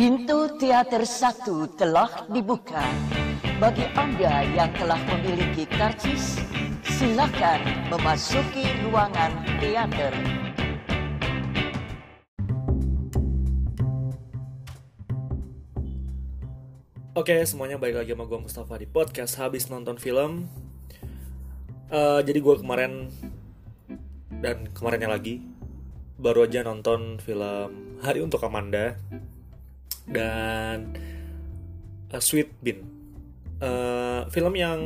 Pintu teater satu telah dibuka. Bagi Anda yang telah memiliki karcis, silakan memasuki ruangan teater. Oke, semuanya balik lagi sama gue Mustafa di podcast habis nonton film. Eh, jadi gue kemarin dan kemarinnya lagi baru aja nonton film Hari untuk Amanda dan uh, Sweet Bean. Eh, film yang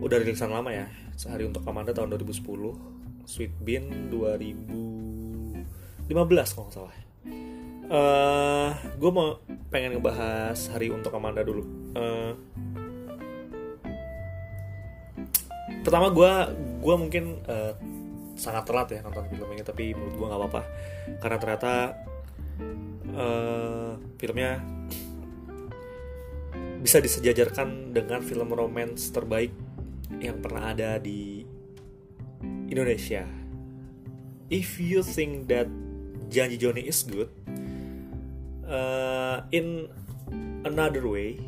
udah rilisan lama ya, Hari untuk Amanda tahun 2010, Sweet Bean 2015 kalau nggak salah. Eh, gue mau pengen ngebahas Hari untuk Amanda dulu. Eh, pertama gue gue mungkin eh, sangat telat ya nonton film ini tapi menurut gue nggak apa-apa karena ternyata eh, filmnya bisa disejajarkan dengan film romance terbaik yang pernah ada di Indonesia. If you think that Janji Joni is good, uh, in another way,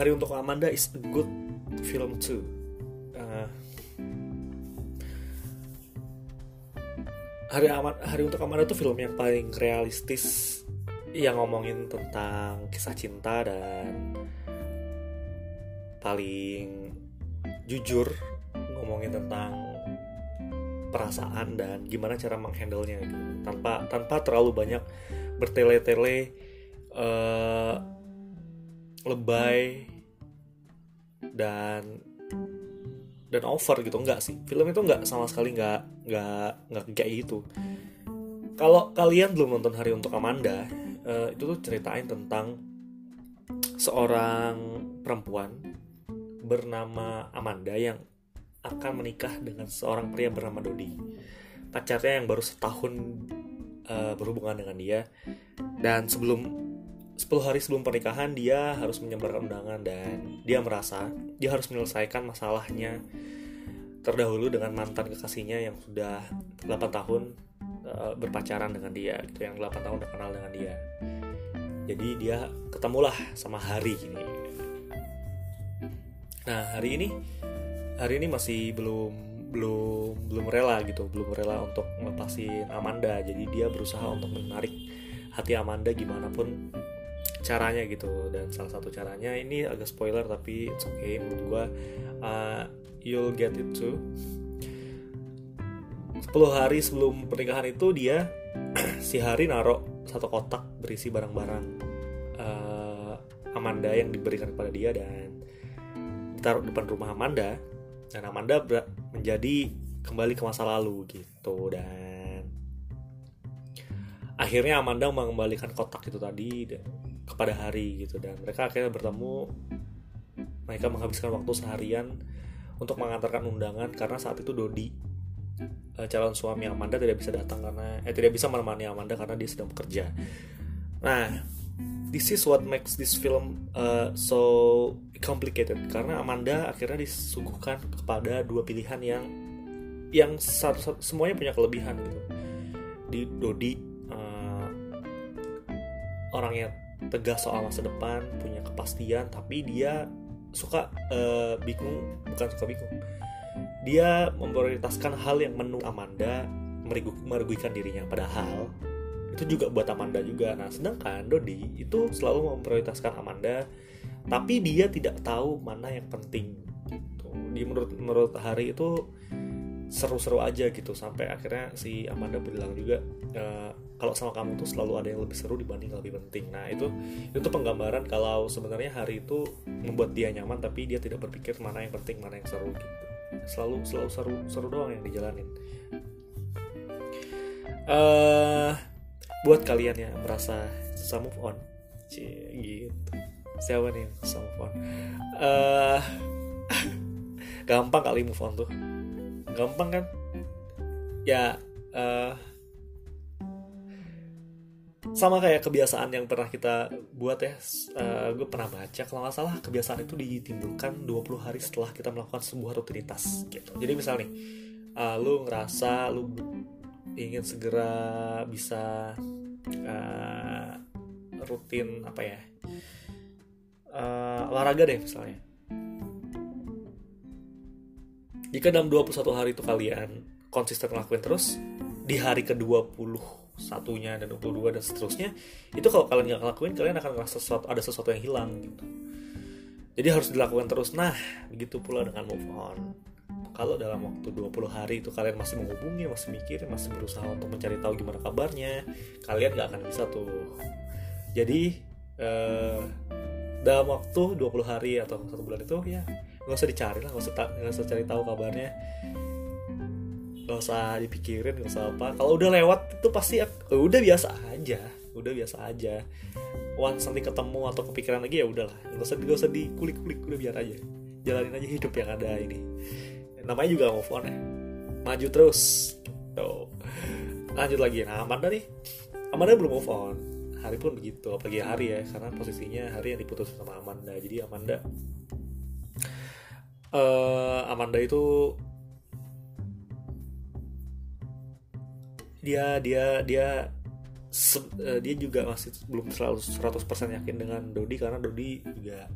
Hari untuk Amanda is a good film too. Uh, Hari Ama- Hari untuk Amanda tuh film yang paling realistis yang ngomongin tentang kisah cinta dan paling jujur ngomongin tentang perasaan dan gimana cara menghandle-nya gitu. tanpa tanpa terlalu banyak bertele-tele eh, lebay dan dan over gitu enggak sih film itu enggak sama sekali enggak enggak enggak kayak gitu. Kalau kalian belum nonton Hari untuk Amanda eh, itu tuh ceritain tentang seorang perempuan bernama Amanda yang akan menikah dengan seorang pria bernama Dodi. Pacarnya yang baru setahun eh, berhubungan dengan dia. Dan sebelum 10 hari sebelum pernikahan dia harus menyebarkan undangan dan dia merasa dia harus menyelesaikan masalahnya terdahulu dengan mantan kekasihnya yang sudah 8 tahun eh, berpacaran dengan dia gitu yang 8 tahun udah kenal dengan dia. Jadi dia ketemulah sama Hari ini. Nah hari ini hari ini masih belum belum belum rela gitu belum rela untuk ngelepasin Amanda. Jadi dia berusaha untuk menarik hati Amanda gimana pun caranya gitu. Dan salah satu caranya ini agak spoiler tapi it's okay menurut gua uh, you'll get it too. 10 hari sebelum pernikahan itu dia si Hari naruh satu kotak berisi barang-barang uh, Amanda yang diberikan kepada dia dan ditaruh depan rumah Amanda. Dan Amanda menjadi kembali ke masa lalu gitu dan akhirnya Amanda mengembalikan kotak itu tadi kepada Hari gitu dan mereka akhirnya bertemu mereka menghabiskan waktu seharian untuk mengantarkan undangan karena saat itu Dodi eh, calon suami Amanda tidak bisa datang karena eh tidak bisa menemani Amanda karena dia sedang bekerja. Nah, this is what makes this film uh, so complicated karena Amanda akhirnya disuguhkan kepada dua pilihan yang yang satu, satu- semuanya punya kelebihan gitu. Di Dodi uh, orangnya tegas soal masa depan, punya kepastian, tapi dia suka uh, bingung, bukan suka bingung. Dia memprioritaskan hal yang menurut Amanda merugikan dirinya, padahal itu juga buat Amanda juga. Nah, sedangkan Dodi itu selalu memprioritaskan Amanda, tapi dia tidak tahu mana yang penting. Gitu. Di menurut menurut Hari itu seru-seru aja gitu sampai akhirnya si Amanda bilang juga "Eh, kalau sama kamu tuh selalu ada yang lebih seru dibanding yang lebih penting. Nah itu itu penggambaran kalau sebenarnya Hari itu membuat dia nyaman tapi dia tidak berpikir mana yang penting mana yang seru gitu. Selalu selalu seru seru doang yang dijalanin. eh buat kalian yang merasa susah move on Cie, gitu siapa nih yang susah move on eh gampang kali move on tuh gampang kan? Ya eh sama kayak kebiasaan yang pernah kita buat ya. Gue pernah baca kalau nggak salah kebiasaan itu ditimbulkan 20 hari setelah kita melakukan sebuah rutinitas gitu. Jadi misal nih eh, lu ngerasa lu ingin segera bisa eh, rutin apa ya uh, olahraga deh misalnya jika dalam 21 hari itu kalian konsisten ngelakuin terus di hari ke-20 satunya dan 22 dan seterusnya itu kalau kalian nggak ngelakuin kalian akan ngerasa sesuatu ada sesuatu yang hilang gitu. Jadi harus dilakukan terus. Nah begitu pula dengan move on. Kalau dalam waktu 20 hari itu kalian masih menghubungi masih mikir masih berusaha untuk mencari tahu gimana kabarnya kalian nggak akan bisa tuh. Jadi eh, dalam waktu 20 hari atau satu bulan itu ya nggak usah dicari lah nggak usah nggak usah cari tahu kabarnya. Nggak usah dipikirin nggak usah apa. Kalau udah lewat itu pasti udah biasa aja udah biasa aja. Once nanti ketemu atau kepikiran lagi ya udahlah nggak usah nggak usah dikulik-kulik udah biar aja. Jalanin aja hidup yang ada ini. Namanya juga move on ya. Maju terus. Tuh. Lanjut lagi. Nah Amanda nih. Amanda belum move on hari pun begitu apalagi hari ya karena posisinya hari yang diputus sama Amanda. Jadi Amanda uh, Amanda itu dia dia dia se, uh, dia juga masih belum selalu 100% yakin dengan Dodi karena Dodi juga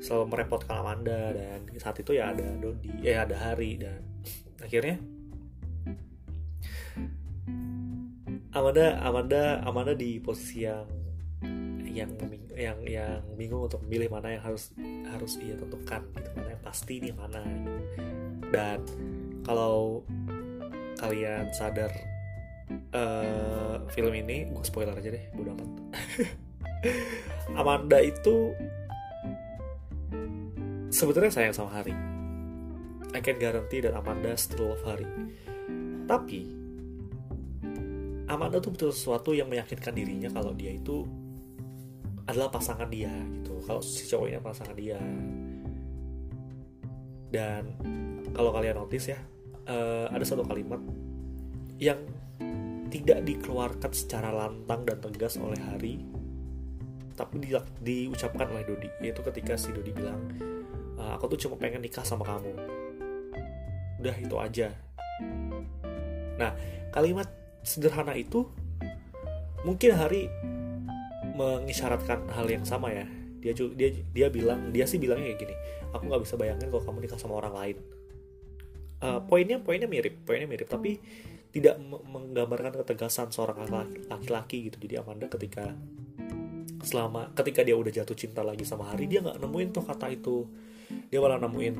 selalu merepotkan Amanda. Dan saat itu ya ada Dodi eh ada Hari dan akhirnya Amanda Amanda Amanda di posisi yang yang yang yang bingung untuk memilih mana yang harus harus ia tentukan gitu mana yang pasti ini mana. Dan kalau kalian sadar uh, film ini gue spoiler aja deh bodo amat. Amanda itu sebetulnya sayang sama Hari I can guarantee that Amanda still love Hari tapi Amanda tuh betul sesuatu yang meyakinkan dirinya kalau dia itu adalah pasangan dia gitu. Kalau si cowok ini pasangan dia. Dan kalau kalian notice ya uh, ada satu kalimat yang tidak dikeluarkan secara lantang dan tegas oleh Hari tapi di, diucapkan oleh Dodi yaitu ketika si Dodi bilang e, aku tuh cuma pengen nikah sama kamu. Udah itu aja. Nah kalimat sederhana itu mungkin Hari mengisyaratkan hal yang sama ya. Dia dia dia bilang dia sih bilangnya kayak gini aku nggak bisa bayangin kalau kamu nikah sama orang lain. Uh, poinnya poinnya mirip poinnya mirip tapi tidak menggambarkan ketegasan seorang laki-laki gitu. Jadi Amanda ketika selama ketika dia udah jatuh cinta lagi sama Hari dia nggak nemuin tuh kata itu. Dia malah nemuin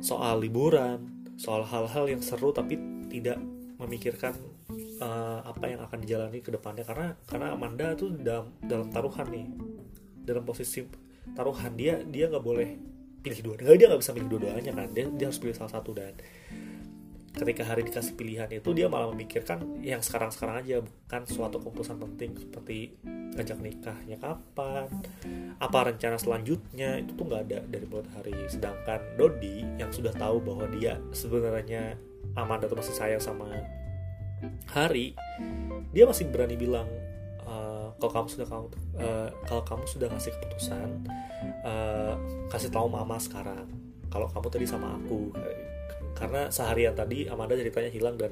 soal liburan soal hal-hal yang seru tapi tidak memikirkan uh, apa yang akan dijalani ke depannya. Karena karena Amanda tuh dalam dalam taruhan nih. Dalam posisi taruhan dia dia nggak boleh pilih dua nggak dia nggak bisa pilih dua-duanya kan. Dia dia harus pilih salah satu dan ketika hari dikasih pilihan itu dia malah memikirkan yang sekarang-sekarang aja bukan suatu keputusan penting seperti ngajak nikahnya kapan apa rencana selanjutnya. Itu tuh nggak ada dari mulut hari. Sedangkan Dodi yang sudah tahu bahwa dia sebenarnya Amanda tuh masih sayang sama Hari dia masih berani bilang uh, kalau kamu sudah kamu uh, kalau kamu sudah ngasih keputusan uh, kasih tahu mama sekarang. Kalau kamu tadi sama aku. Karena seharian tadi Amanda ceritanya hilang dan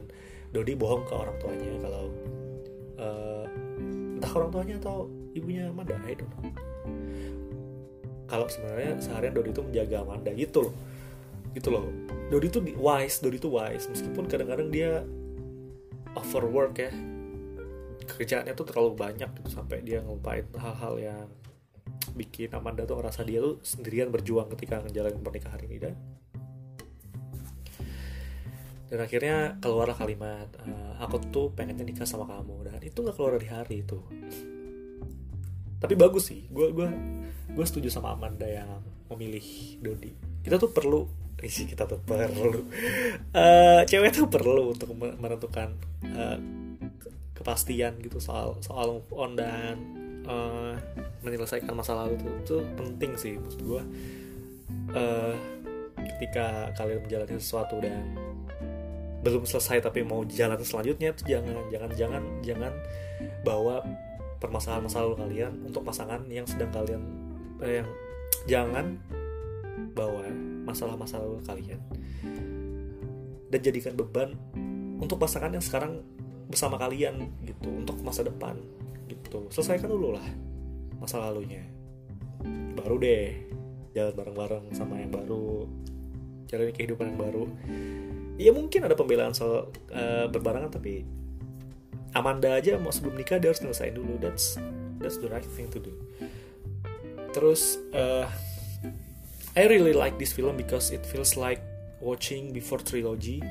Dodi bohong ke orang tuanya kalau uh, entah orang tuanya atau ibunya Amanda I don't know. Kalau sebenarnya seharian Dodi itu menjaga Amanda gitu loh. Gitu loh. Dodi itu wise Dodi itu wise. Meskipun kadang-kadang dia overwork ya. Kerjaannya tuh terlalu banyak gitu sampai dia ngelupain hal-hal yang bikin Amanda tuh ngerasa dia tuh sendirian berjuang ketika ngejalanin pernikahan ini dan dan akhirnya keluarlah kalimat e, aku tuh pengennya nikah sama kamu. Dan itu nggak keluar dari hari itu. Tapi bagus sih gue gue gue setuju sama Amanda yang memilih Dodi. Kita tuh perlu isi kita tuh perlu. Uh, cewek tuh perlu untuk menentukan uh, kepastian gitu soal soal move on dan uh, menyelesaikan masa lalu itu, itu penting sih maksud gue uh, ketika kalian menjalani sesuatu dan belum selesai tapi mau jalan selanjutnya itu jangan jangan jangan jangan bawa permasalahan masa lalu kalian untuk pasangan yang sedang kalian eh, yang jangan bawa masalah-masalah kalian dan jadikan beban untuk pasangan yang sekarang bersama kalian gitu untuk masa depan gitu. Selesaikan dulu lah masa lalunya. Baru deh jalan bareng-bareng sama yang baru jalani kehidupan yang baru. Ya mungkin ada pembelaan soal uh, berbarengan tapi Amanda aja mau sebelum nikah dia harus nyelesain dulu. That's that's the right thing to do. Terus uh, I really like this film because it feels like watching before trilogy.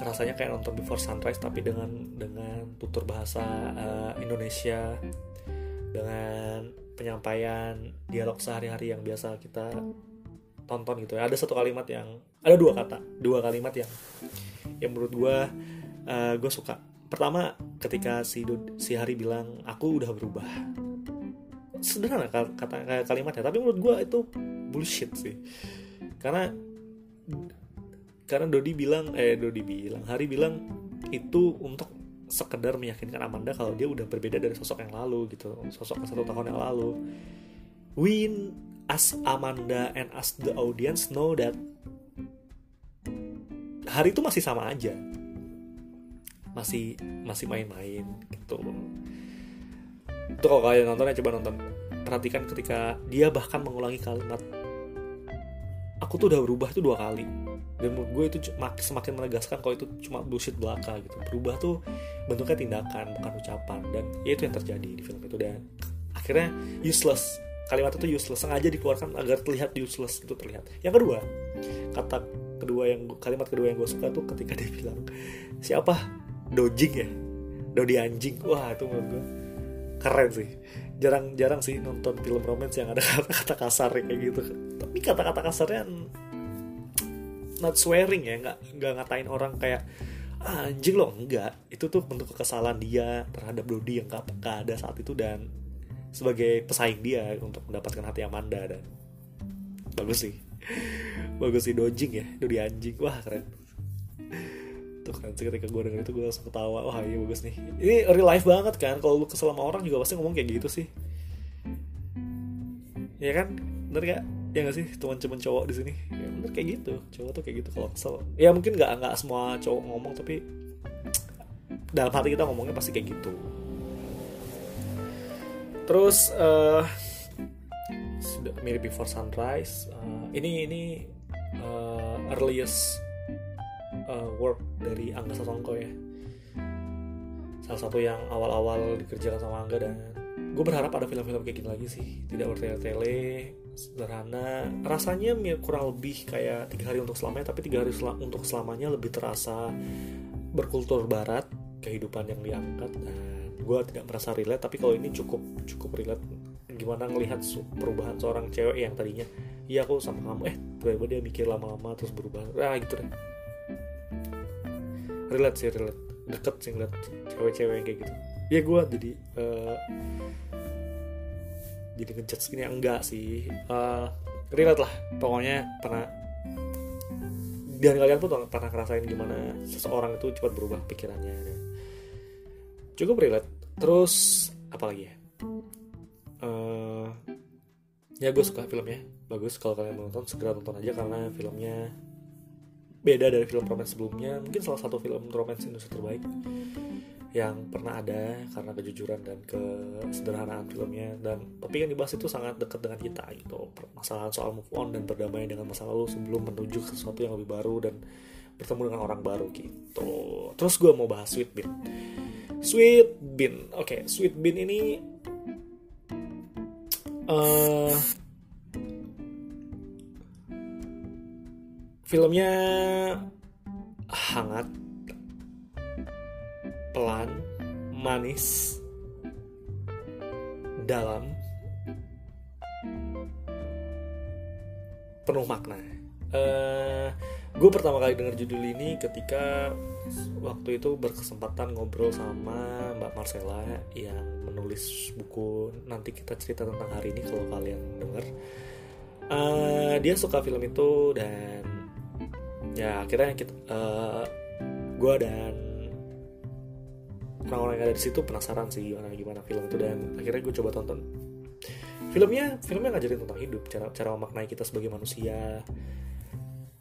Rasanya kayak nonton Before Sunrise tapi dengan dengan tutur bahasa uh, Indonesia. Dengan penyampaian dialog sehari-hari yang biasa kita tonton gitu ya. Ada satu kalimat yang ada dua kata dua kalimat yang yang menurut gue uh, gue suka. Pertama ketika si si Hari bilang aku udah berubah sederhana kata kalimatnya tapi menurut gue itu bullshit sih. Karena karena Dodi bilang eh Dodi bilang Hari bilang itu untuk sekedar meyakinkan Amanda kalau dia udah berbeda dari sosok yang lalu gitu sosok satu tahun yang lalu. Win as Amanda and as the audience know that hari itu masih sama aja. Masih masih main-main gitu itu kalau kalian nonton ya coba nonton. Perhatikan ketika dia bahkan mengulangi kalimat aku tuh udah berubah tuh dua kali. Dan menurut gue itu semakin menegaskan kalau itu cuma bullshit belaka gitu. Berubah tuh bentuknya tindakan bukan ucapan. Dan ya itu yang terjadi di film itu. Dan akhirnya useless. Kalimat itu useless. Sengaja dikeluarkan agar terlihat useless itu terlihat. Yang kedua kata kedua yang kalimat kedua yang gue suka tuh ketika dia bilang siapa? Dojing ya? Dodi anjing. Wah itu menurut gue keren sih. Jarang-jarang sih nonton film romance yang ada kata-kata kasar kayak gitu. Tapi kata-kata kasarnya not swearing ya nggak nggak ngatain orang kayak ah, anjing loh. Enggak itu tuh bentuk kekesalan dia terhadap Dodi yang gak, gak ada saat itu dan sebagai pesaing dia untuk mendapatkan hati Amanda dan bagus sih. Bagus sih dojing ya Dodi anjing. Wah keren tuh kan ketika gue denger itu gue langsung ketawa. Wah iya bagus nih. Ini real life banget kan kalau lu kesel sama orang juga pasti ngomong kayak gitu sih. Ya kan? Bener gak ya gak sih? Teman-teman cowok di sini. Ya bener kayak gitu. Cowok tuh kayak gitu kalau kesel. Ya mungkin nggak nggak semua cowok ngomong tapi dalam hati kita ngomongnya pasti kayak gitu. Terus uh, sudah mirip before sunrise. Uh, ini ini uh, earliest uh, work dari Angga Sasongko ya. Salah satu yang awal-awal dikerjakan sama Angga dan gue berharap ada film-film kayak gini lagi sih. Tidak bertele-tele sederhana. Rasanya kurang lebih kayak tiga hari untuk selamanya tapi tiga hari sel untuk selamanya lebih terasa berkultur barat kehidupan yang diangkat. Dan gue tidak merasa relate tapi kalau ini cukup cukup relate. Gimana ngelihat perubahan seorang cewek yang tadinya iya aku sama kamu. Eh tiba-tiba dia mikir lama-lama terus berubah. Ah gitu deh relate sih relate. Deket sih ngeliat cewek-cewek yang kayak gitu. Ya gue jadi uh, jadi ngejudge gini enggak sih. Uh, relate lah. Pokoknya pernah dan kalian pun pernah ngerasain gimana seseorang itu cepat berubah pikirannya. Cukup relate. Terus apa lagi ya? Uh, ya gue suka filmnya. Bagus. Kalau kalian mau nonton segera nonton aja karena filmnya beda dari film romance sebelumnya. Mungkin salah satu film romance Indonesia terbaik yang pernah ada karena kejujuran dan kesederhanaan filmnya. Dan tapi yang dibahas itu sangat dekat dengan kita gitu. Permasalahan soal move on dan berdamai dengan masa lalu sebelum menuju ke sesuatu yang lebih baru dan bertemu dengan orang baru gitu. Terus gue mau bahas Sweet Bean. Sweet Bean. Oke okay, Sweet Bean ini uh, filmnya hangat pelan, manis, dalam, penuh makna. Uh, eh, gue pertama kali denger judul ini ketika waktu itu berkesempatan ngobrol sama Mbak Marcella yang menulis buku nanti kita cerita tentang hari ini kalau kalian denger. Uh, dia suka film itu dan ya akhirnya kita uh, gue dan orang-orang yang ada di situ penasaran sih gimana gimana film itu dan akhirnya gue coba tonton. Filmnya filmnya ngajarin tentang hidup cara cara memaknai kita sebagai manusia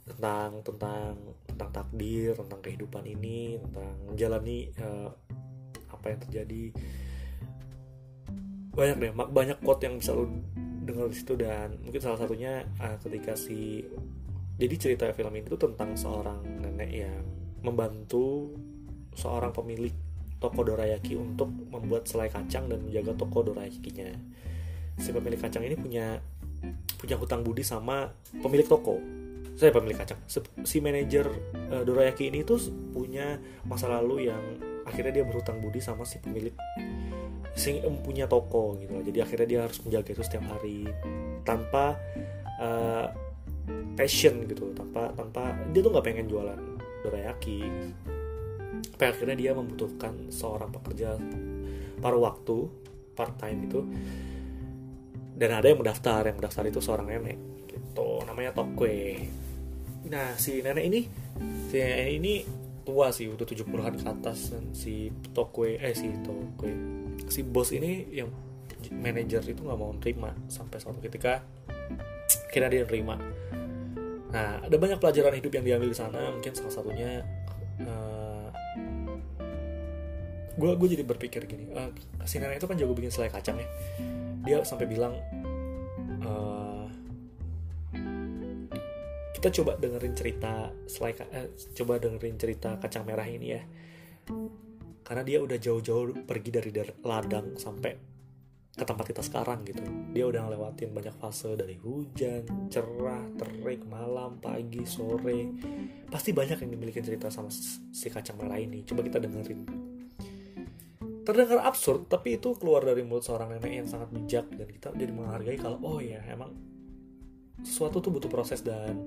tentang tentang tentang takdir tentang kehidupan ini tentang menjalani uh, apa yang terjadi. Banyak deh banyak quote yang bisa lo dengar di situ dan mungkin salah satunya uh, ketika si jadi cerita film ini tuh tentang seorang nenek yang membantu seorang pemilik toko dorayaki untuk membuat selai kacang dan menjaga toko dorayakinya. Si pemilik kacang ini punya punya hutang budi sama pemilik toko. Saya pemilik kacang. Si manajer uh, dorayaki ini tuh punya masa lalu yang akhirnya dia berhutang budi sama si pemilik si punya toko gitu jadi akhirnya dia harus menjaga itu setiap hari tanpa uh, passion gitu tanpa tanpa dia tuh nggak pengen jualan dorayaki tapi akhirnya dia membutuhkan seorang pekerja paruh waktu part time itu dan ada yang mendaftar yang mendaftar itu seorang nenek gitu. Namanya Tokwe. Nah si nenek ini si nenek ini tua sih udah 70-an ke atas. Dan si Tokwe eh si Tokwe si bos ini yang manajer itu nggak mau terima sampai suatu ketika kira dia terima nah ada banyak pelajaran hidup yang diambil di sana mungkin salah satunya gue uh, gue jadi berpikir gini uh, si nenek itu kan jago bikin selai kacang ya. Dia sampai bilang uh, kita coba dengerin cerita selai uh, coba dengerin cerita kacang merah ini ya. Karena dia udah jauh-jauh pergi dari ladang sampai ke tempat kita sekarang gitu. Dia udah ngelewatin banyak fase dari hujan cerah terik malam pagi sore. Pasti banyak yang dimiliki cerita sama si kacang merah ini. Coba kita dengerin. Terdengar absurd tapi itu keluar dari mulut seorang nenek yang sangat bijak dan kita jadi menghargai kalau oh ya emang sesuatu tuh butuh proses dan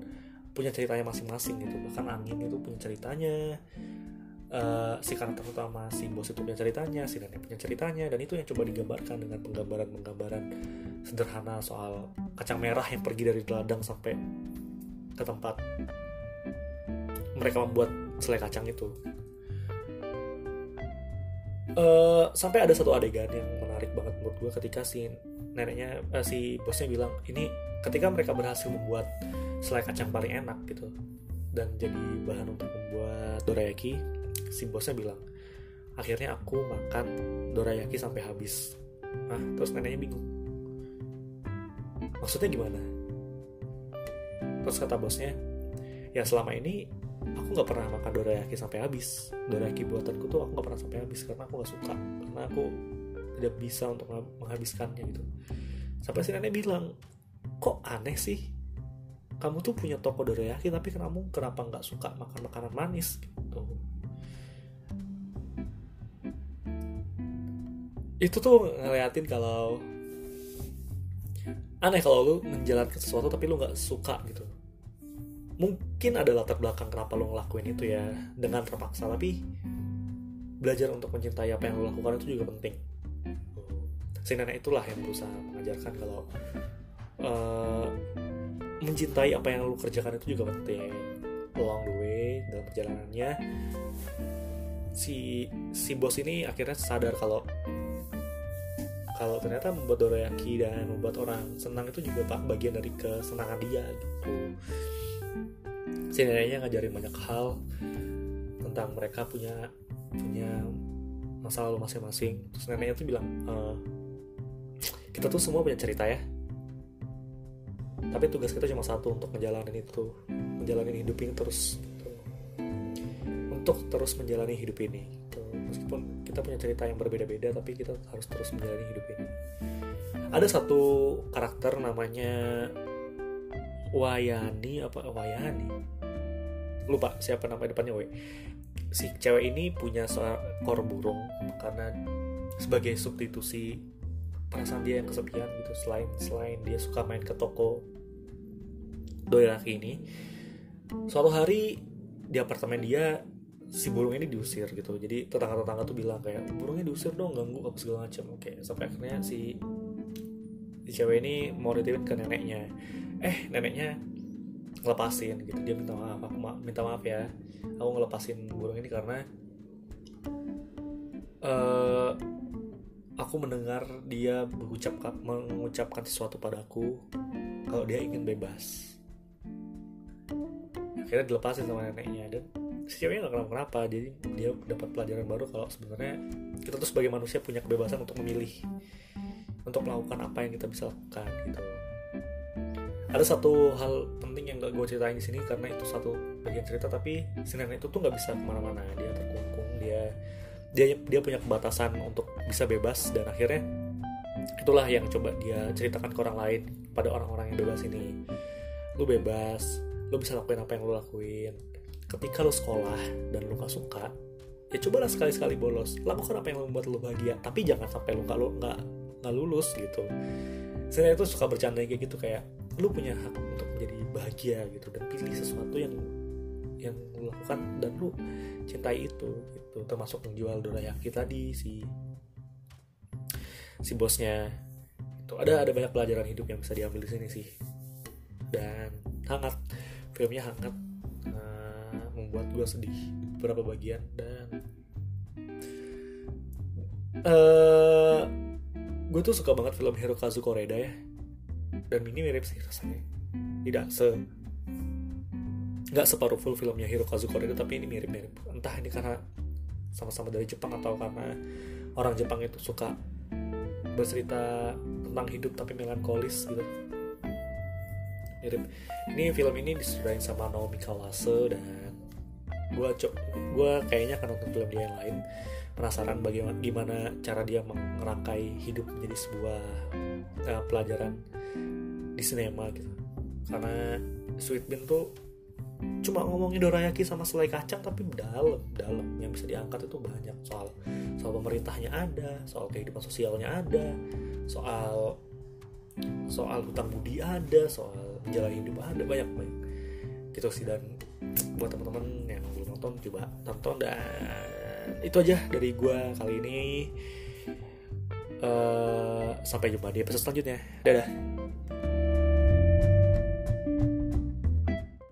punya ceritanya masing-masing gitu. Bahkan angin itu punya ceritanya uh, si karakter utama si bos itu punya ceritanya si nenek punya ceritanya dan itu yang coba digambarkan dengan penggambaran-penggambaran sederhana soal kacang merah yang pergi dari ladang sampai ke tempat mereka membuat selai kacang itu. Uh, sampai ada satu adegan yang menarik banget menurut gue ketika si neneknya uh, si bosnya bilang ini ketika mereka berhasil membuat selai kacang paling enak gitu. Dan jadi bahan untuk membuat dorayaki si bosnya bilang akhirnya aku makan dorayaki sampai habis. Nah terus neneknya bingung. Maksudnya gimana? Terus kata bosnya ya selama ini aku nggak pernah makan dorayaki sampai habis. Dorayaki buatanku tuh aku nggak pernah sampai habis karena aku nggak suka karena aku tidak bisa untuk menghabiskannya gitu. Sampai si nenek bilang kok aneh sih? Kamu tuh punya toko dorayaki tapi kamu kenapa nggak suka makan makanan manis? Gitu itu tuh ngeliatin kalau aneh kalau lu menjalankan sesuatu tapi lu nggak suka gitu. Mungkin ada latar belakang kenapa lo ngelakuin itu ya dengan terpaksa tapi belajar untuk mencintai apa yang lo lakukan itu juga penting. Si nenek itulah yang berusaha mengajarkan kalau uh, mencintai apa yang lo kerjakan itu juga penting. Along the way dalam perjalanannya. Si si bos ini akhirnya sadar kalau kalau ternyata membuat dorayaki dan membuat orang senang itu juga pak bagian dari kesenangan dia gitu si neneknya ngajarin banyak hal tentang mereka punya punya masa lalu masing-masing terus neneknya tuh bilang e, kita tuh semua punya cerita ya tapi tugas kita cuma satu untuk menjalani itu menjalani hidup ini terus gitu. untuk terus menjalani hidup ini gitu. meskipun kita punya cerita yang berbeda-beda tapi kita harus terus menjalani hidup ini. Ada satu karakter namanya Wayani apa? Wayani? Lupa siapa nama depannya we si cewek ini punya seekor burung karena sebagai substitusi perasaan dia yang kesepian gitu. Selain selain dia suka main ke toko doi laki ini suatu hari di apartemen dia si burung ini diusir gitu. Jadi tetangga-tetangga tuh bilang kayak burungnya diusir dong ganggu apa segala macam. Oke sampai akhirnya si si cewek ini mau dititipin ke neneknya. Eh neneknya ngelepasin gitu. Dia minta maaf aku ma minta maaf ya aku ngelepasin burung ini karena uh, aku mendengar dia mengucap mengucapkan sesuatu padaku kalau dia ingin bebas. Akhirnya dilepasin sama neneknya dan ceweknya nggak kenapa kenapa jadi dia dapat pelajaran baru kalau sebenarnya kita tuh sebagai manusia punya kebebasan untuk memilih untuk melakukan apa yang kita bisa lakukan gitu. Ada satu hal penting yang gak gue ceritain di sini karena itu satu bagian cerita tapi nenek itu tuh nggak bisa ke mana-mana. Dia terkungkung dia dia dia punya kebatasan untuk bisa bebas dan akhirnya itulah yang coba dia ceritakan ke orang lain pada orang-orang yang bebas ini. Lu bebas lu bisa lakuin apa yang lu lakuin ketika lu sekolah dan lu gak suka ya cobalah sekali-sekali bolos. Lakukan apa yang membuat lu bahagia tapi jangan sampai gak, lu nggak nggak lulus gitu. Saya itu suka bercanda kayak gitu kayak lu punya hak untuk menjadi bahagia gitu dan pilih sesuatu yang yang lu lakukan dan lu cintai itu gitu. Termasuk menjual dorayaki tadi si si bosnya itu ada ada banyak pelajaran hidup yang bisa diambil di sini sih. Dan hangat filmnya hangat. Uh, membuat gue sedih beberapa bagian dan uh, gue tuh suka banget film Hirokazu Koreda ya. Dan ini mirip sih rasanya. Tidak se nggak separuh full filmnya Hirokazu Koreda tapi ini mirip-mirip. Entah ini karena sama-sama dari Jepang atau karena orang Jepang itu suka bercerita tentang hidup tapi melankolis gitu. Mirip. Ini film ini disudahin sama Naomi Kawase dan gue cok gue kayaknya akan nonton film dia yang lain. Penasaran bagaimana gimana cara dia merangkai hidup menjadi sebuah uh, pelajaran di sinema gitu. Karena Sweet Bean tuh cuma ngomongin dorayaki sama selai kacang tapi dalam dalam. Yang bisa diangkat itu banyak. Soal soal pemerintahnya ada soal kehidupan sosialnya ada soal soal hutang budi ada soal jalan hidup ada banyak banyak. Gitu sih dan buat teman-teman nonton coba tonton. Dan itu aja dari gue kali ini. Uh, sampai jumpa di episode selanjutnya. Dadah